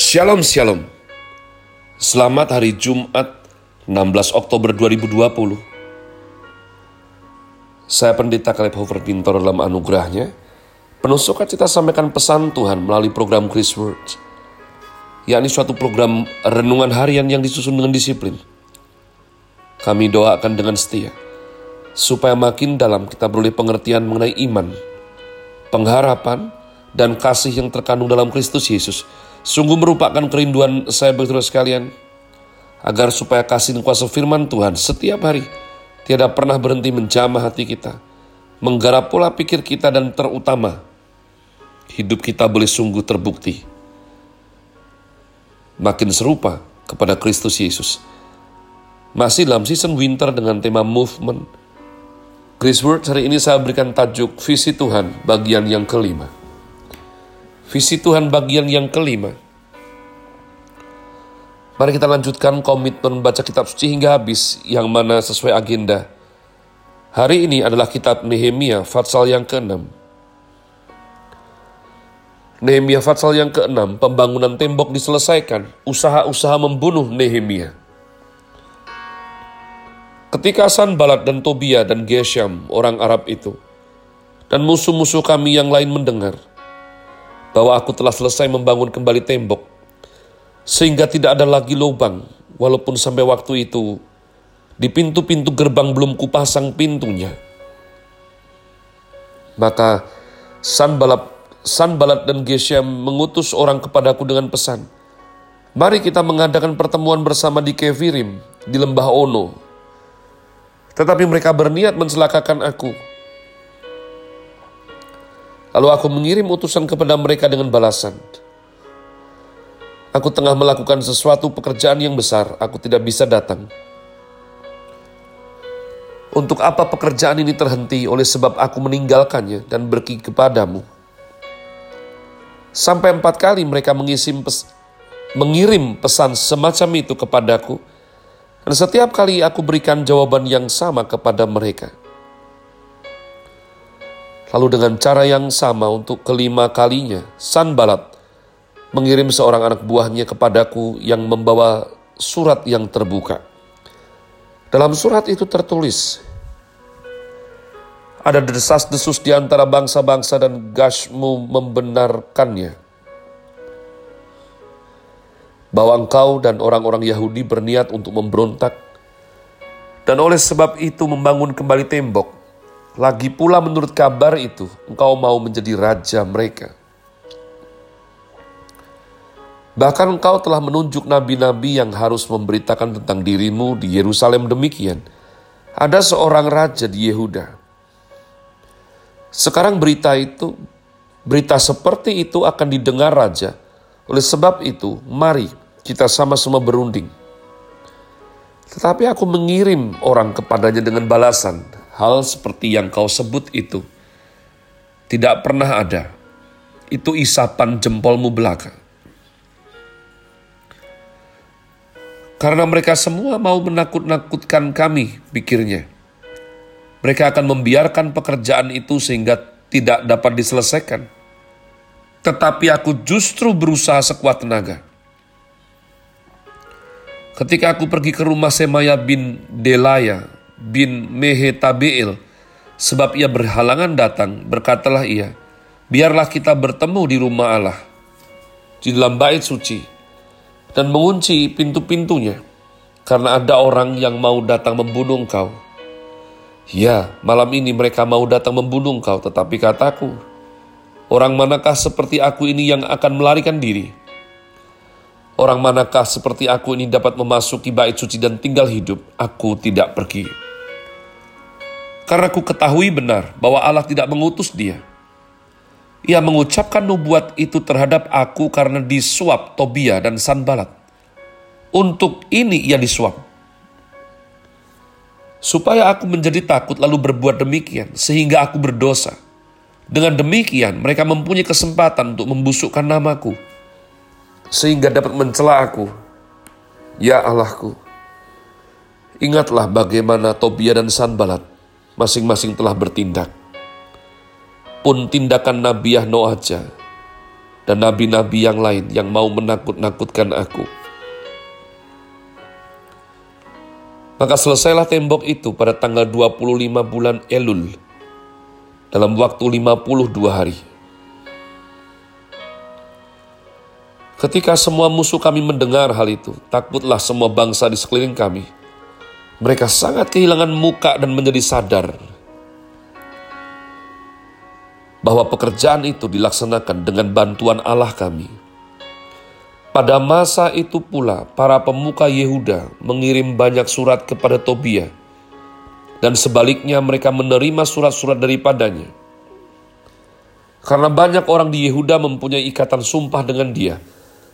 Shalom Shalom Selamat hari Jumat 16 Oktober 2020 Saya Pendeta Kaleb Hofer Pintor dalam anugerahnya Penuh sukacita sampaikan pesan Tuhan melalui program Chris Words yakni suatu program renungan harian yang disusun dengan disiplin. Kami doakan dengan setia supaya makin dalam kita beroleh pengertian mengenai iman, pengharapan, dan kasih yang terkandung dalam Kristus Yesus Sungguh merupakan kerinduan saya berterus sekalian, agar supaya kasih dan kuasa firman Tuhan setiap hari tidak pernah berhenti menjamah hati kita, menggarap pola pikir kita dan terutama, hidup kita boleh sungguh terbukti. Makin serupa kepada Kristus Yesus. Masih dalam season winter dengan tema movement, Chris Word hari ini saya berikan tajuk Visi Tuhan bagian yang kelima. Visi Tuhan bagian yang kelima. Mari kita lanjutkan komitmen baca kitab suci hingga habis yang mana sesuai agenda. Hari ini adalah kitab Nehemia Fatsal yang ke-6. Nehemia Fatsal yang ke-6, pembangunan tembok diselesaikan, usaha-usaha membunuh Nehemia. Ketika Sanbalat dan Tobia dan Gesham, orang Arab itu, dan musuh-musuh kami yang lain mendengar, bahwa aku telah selesai membangun kembali tembok, sehingga tidak ada lagi lubang, walaupun sampai waktu itu di pintu-pintu gerbang belum kupasang pintunya. Maka Sanbalat, Sanbalat dan Geshem mengutus orang kepadaku dengan pesan, Mari kita mengadakan pertemuan bersama di Kevirim, di lembah Ono. Tetapi mereka berniat mencelakakan aku, Lalu aku mengirim utusan kepada mereka dengan balasan. Aku tengah melakukan sesuatu pekerjaan yang besar, aku tidak bisa datang. Untuk apa pekerjaan ini terhenti oleh sebab aku meninggalkannya dan pergi kepadamu? Sampai empat kali mereka mengisim pes mengirim pesan semacam itu kepadaku, dan setiap kali aku berikan jawaban yang sama kepada mereka. Lalu dengan cara yang sama untuk kelima kalinya, Sanbalat mengirim seorang anak buahnya kepadaku yang membawa surat yang terbuka. Dalam surat itu tertulis, ada desas-desus di antara bangsa-bangsa dan Gashmu membenarkannya. Bahwa engkau dan orang-orang Yahudi berniat untuk memberontak, dan oleh sebab itu membangun kembali tembok lagi pula menurut kabar itu, engkau mau menjadi raja mereka. Bahkan engkau telah menunjuk nabi-nabi yang harus memberitakan tentang dirimu di Yerusalem demikian. Ada seorang raja di Yehuda. Sekarang berita itu, berita seperti itu akan didengar raja. Oleh sebab itu, mari kita sama-sama berunding. Tetapi aku mengirim orang kepadanya dengan balasan, hal seperti yang kau sebut itu tidak pernah ada. Itu isapan jempolmu belaka. Karena mereka semua mau menakut-nakutkan kami, pikirnya. Mereka akan membiarkan pekerjaan itu sehingga tidak dapat diselesaikan. Tetapi aku justru berusaha sekuat tenaga. Ketika aku pergi ke rumah Semaya bin Delaya, bin Mehetabeel, sebab ia berhalangan datang, berkatalah ia, biarlah kita bertemu di rumah Allah, di dalam bait suci, dan mengunci pintu-pintunya, karena ada orang yang mau datang membunuh engkau. Ya, malam ini mereka mau datang membunuh engkau, tetapi kataku, orang manakah seperti aku ini yang akan melarikan diri? Orang manakah seperti aku ini dapat memasuki bait suci dan tinggal hidup? Aku tidak pergi. Karena ku ketahui benar bahwa Allah tidak mengutus dia. Ia mengucapkan nubuat itu terhadap aku karena disuap Tobia dan Sanbalat. Untuk ini ia disuap. Supaya aku menjadi takut lalu berbuat demikian sehingga aku berdosa. Dengan demikian mereka mempunyai kesempatan untuk membusukkan namaku. Sehingga dapat mencela aku. Ya Allahku, ingatlah bagaimana Tobia dan Sanbalat masing-masing telah bertindak. Pun tindakan Nabiah Noaja dan nabi-nabi yang lain yang mau menakut-nakutkan aku. Maka selesailah tembok itu pada tanggal 25 bulan Elul dalam waktu 52 hari. Ketika semua musuh kami mendengar hal itu, takutlah semua bangsa di sekeliling kami. Mereka sangat kehilangan muka dan menjadi sadar bahwa pekerjaan itu dilaksanakan dengan bantuan Allah kami. Pada masa itu pula, para pemuka Yehuda mengirim banyak surat kepada Tobia, dan sebaliknya mereka menerima surat-surat daripadanya. Karena banyak orang di Yehuda mempunyai ikatan sumpah dengan dia,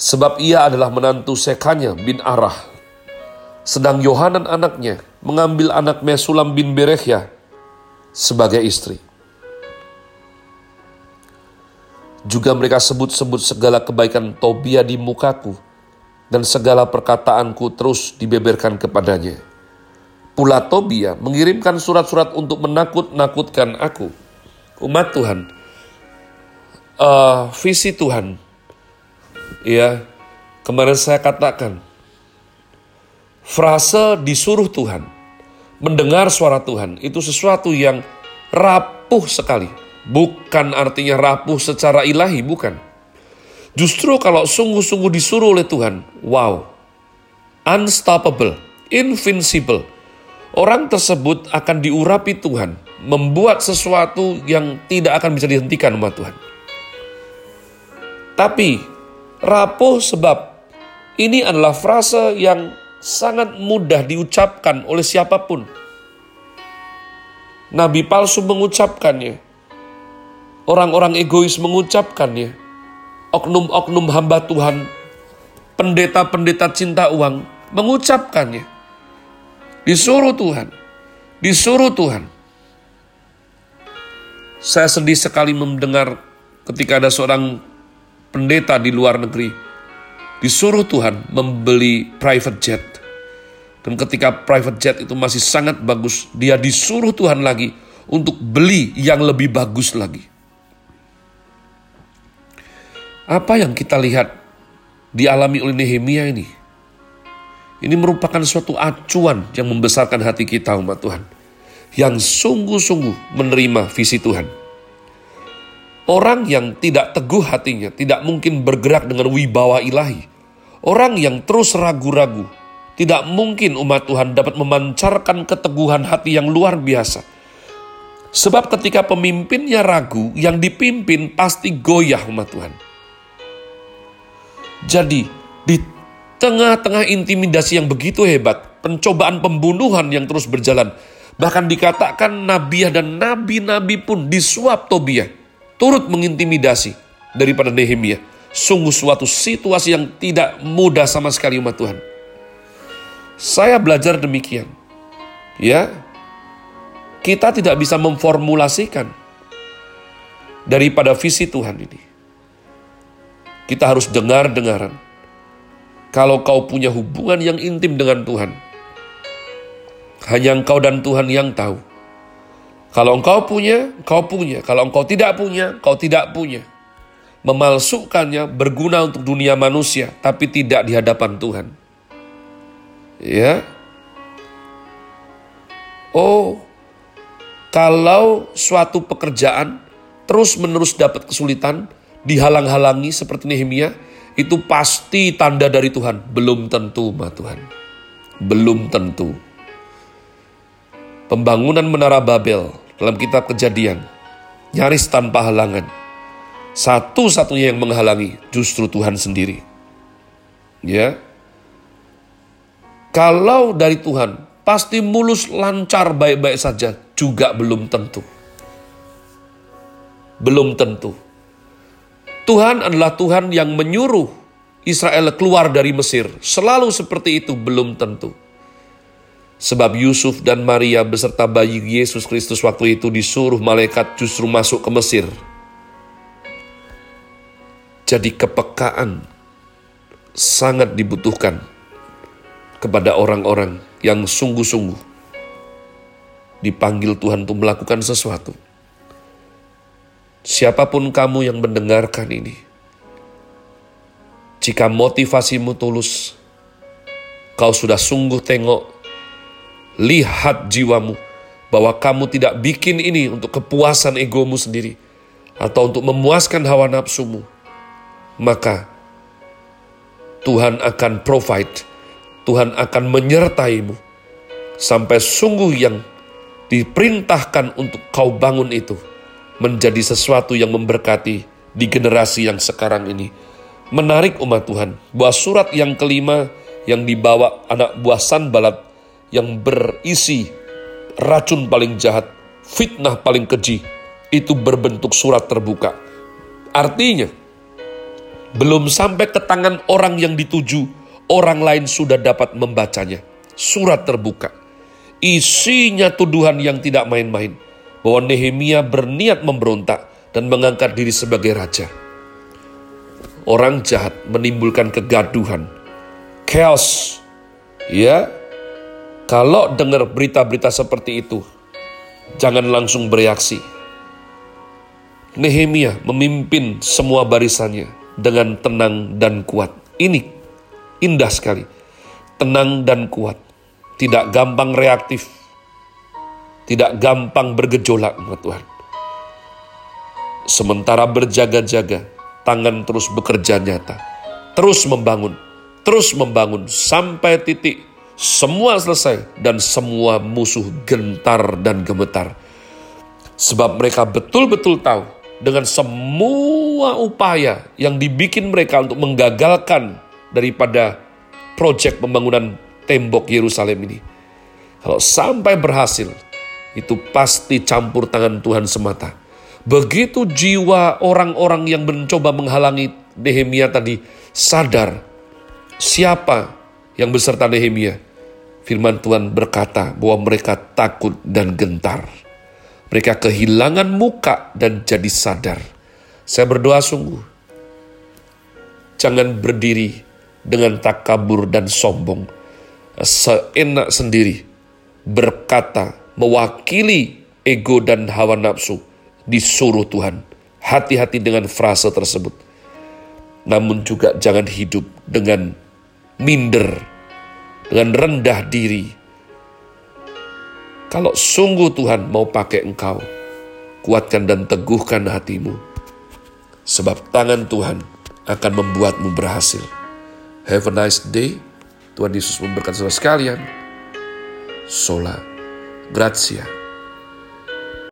sebab ia adalah menantu Sekanya bin Arah. Sedang Yohanan anaknya mengambil anak Mesulam bin Berechya sebagai istri. Juga mereka sebut-sebut segala kebaikan Tobia di mukaku, dan segala perkataanku terus dibeberkan kepadanya. Pula Tobia mengirimkan surat-surat untuk menakut-nakutkan aku. Umat Tuhan, uh, visi Tuhan ya kemarin saya katakan frase disuruh Tuhan, mendengar suara Tuhan itu sesuatu yang rapuh sekali. Bukan artinya rapuh secara ilahi, bukan. Justru kalau sungguh-sungguh disuruh oleh Tuhan, wow, unstoppable, invincible. Orang tersebut akan diurapi Tuhan, membuat sesuatu yang tidak akan bisa dihentikan umat Tuhan. Tapi rapuh sebab ini adalah frase yang sangat mudah diucapkan oleh siapa pun. Nabi palsu mengucapkannya. Orang-orang egois mengucapkannya. Oknum-oknum hamba Tuhan, pendeta-pendeta cinta uang mengucapkannya. Disuruh Tuhan, disuruh Tuhan. Saya sedih sekali mendengar ketika ada seorang pendeta di luar negeri disuruh Tuhan membeli private jet. Dan ketika private jet itu masih sangat bagus, dia disuruh Tuhan lagi untuk beli yang lebih bagus lagi. Apa yang kita lihat dialami oleh Nehemia ini? Ini merupakan suatu acuan yang membesarkan hati kita umat Tuhan. Yang sungguh-sungguh menerima visi Tuhan. Orang yang tidak teguh hatinya tidak mungkin bergerak dengan wibawa ilahi. Orang yang terus ragu-ragu, tidak mungkin umat Tuhan dapat memancarkan keteguhan hati yang luar biasa. Sebab ketika pemimpinnya ragu, yang dipimpin pasti goyah umat Tuhan. Jadi, di tengah-tengah intimidasi yang begitu hebat, pencobaan pembunuhan yang terus berjalan, bahkan dikatakan nabiah dan nabi-nabi pun disuap Tobiah turut mengintimidasi daripada Nehemia. Sungguh suatu situasi yang tidak mudah sama sekali umat Tuhan. Saya belajar demikian. Ya, kita tidak bisa memformulasikan daripada visi Tuhan ini. Kita harus dengar-dengaran. Kalau kau punya hubungan yang intim dengan Tuhan, hanya engkau dan Tuhan yang tahu kalau engkau punya, kau punya. Kalau engkau tidak punya, kau tidak punya. Memalsukannya berguna untuk dunia manusia, tapi tidak di hadapan Tuhan. Ya. Oh, kalau suatu pekerjaan terus-menerus dapat kesulitan, dihalang-halangi seperti Nehemia, itu pasti tanda dari Tuhan. Belum tentu, ma Tuhan. Belum tentu. Pembangunan Menara Babel dalam kitab kejadian nyaris tanpa halangan. Satu-satunya yang menghalangi justru Tuhan sendiri. Ya. Kalau dari Tuhan pasti mulus lancar baik-baik saja juga belum tentu. Belum tentu. Tuhan adalah Tuhan yang menyuruh Israel keluar dari Mesir. Selalu seperti itu belum tentu. Sebab Yusuf dan Maria beserta bayi Yesus Kristus waktu itu disuruh malaikat justru masuk ke Mesir. Jadi kepekaan sangat dibutuhkan kepada orang-orang yang sungguh-sungguh dipanggil Tuhan untuk melakukan sesuatu. Siapa pun kamu yang mendengarkan ini, Jika motivasimu tulus, kau sudah sungguh tengok, lihat jiwamu, bahwa kamu tidak bikin ini untuk kepuasan egomu sendiri, atau untuk memuaskan hawa nafsumu, maka Tuhan akan provide, Tuhan akan menyertaimu, sampai sungguh yang diperintahkan untuk kau bangun itu menjadi sesuatu yang memberkati di generasi yang sekarang ini menarik umat Tuhan bahwa surat yang kelima yang dibawa anak buah Sanbalat yang berisi racun paling jahat, fitnah paling keji, itu berbentuk surat terbuka. Artinya, belum sampai ke tangan orang yang dituju, orang lain sudah dapat membacanya. Surat terbuka. Isinya tuduhan yang tidak main-main. Bahwa Nehemia berniat memberontak dan mengangkat diri sebagai raja orang jahat menimbulkan kegaduhan, chaos. Ya, kalau dengar berita-berita seperti itu, jangan langsung bereaksi. Nehemia memimpin semua barisannya dengan tenang dan kuat. Ini indah sekali. Tenang dan kuat. Tidak gampang reaktif. Tidak gampang bergejolak, Tuhan. Sementara berjaga-jaga, tangan terus bekerja nyata. Terus membangun, terus membangun sampai titik semua selesai dan semua musuh gentar dan gemetar. Sebab mereka betul-betul tahu dengan semua upaya yang dibikin mereka untuk menggagalkan daripada proyek pembangunan tembok Yerusalem ini. Kalau sampai berhasil, itu pasti campur tangan Tuhan semata Begitu jiwa orang-orang yang mencoba menghalangi Nehemia tadi sadar siapa yang beserta Nehemia. Firman Tuhan berkata bahwa mereka takut dan gentar. Mereka kehilangan muka dan jadi sadar. Saya berdoa sungguh. Jangan berdiri dengan takabur dan sombong. Seenak sendiri berkata mewakili ego dan hawa nafsu disuruh Tuhan. Hati-hati dengan frase tersebut. Namun juga jangan hidup dengan minder, dengan rendah diri. Kalau sungguh Tuhan mau pakai engkau, kuatkan dan teguhkan hatimu. Sebab tangan Tuhan akan membuatmu berhasil. Have a nice day. Tuhan Yesus memberkati saudara sekalian. Sola. Grazie.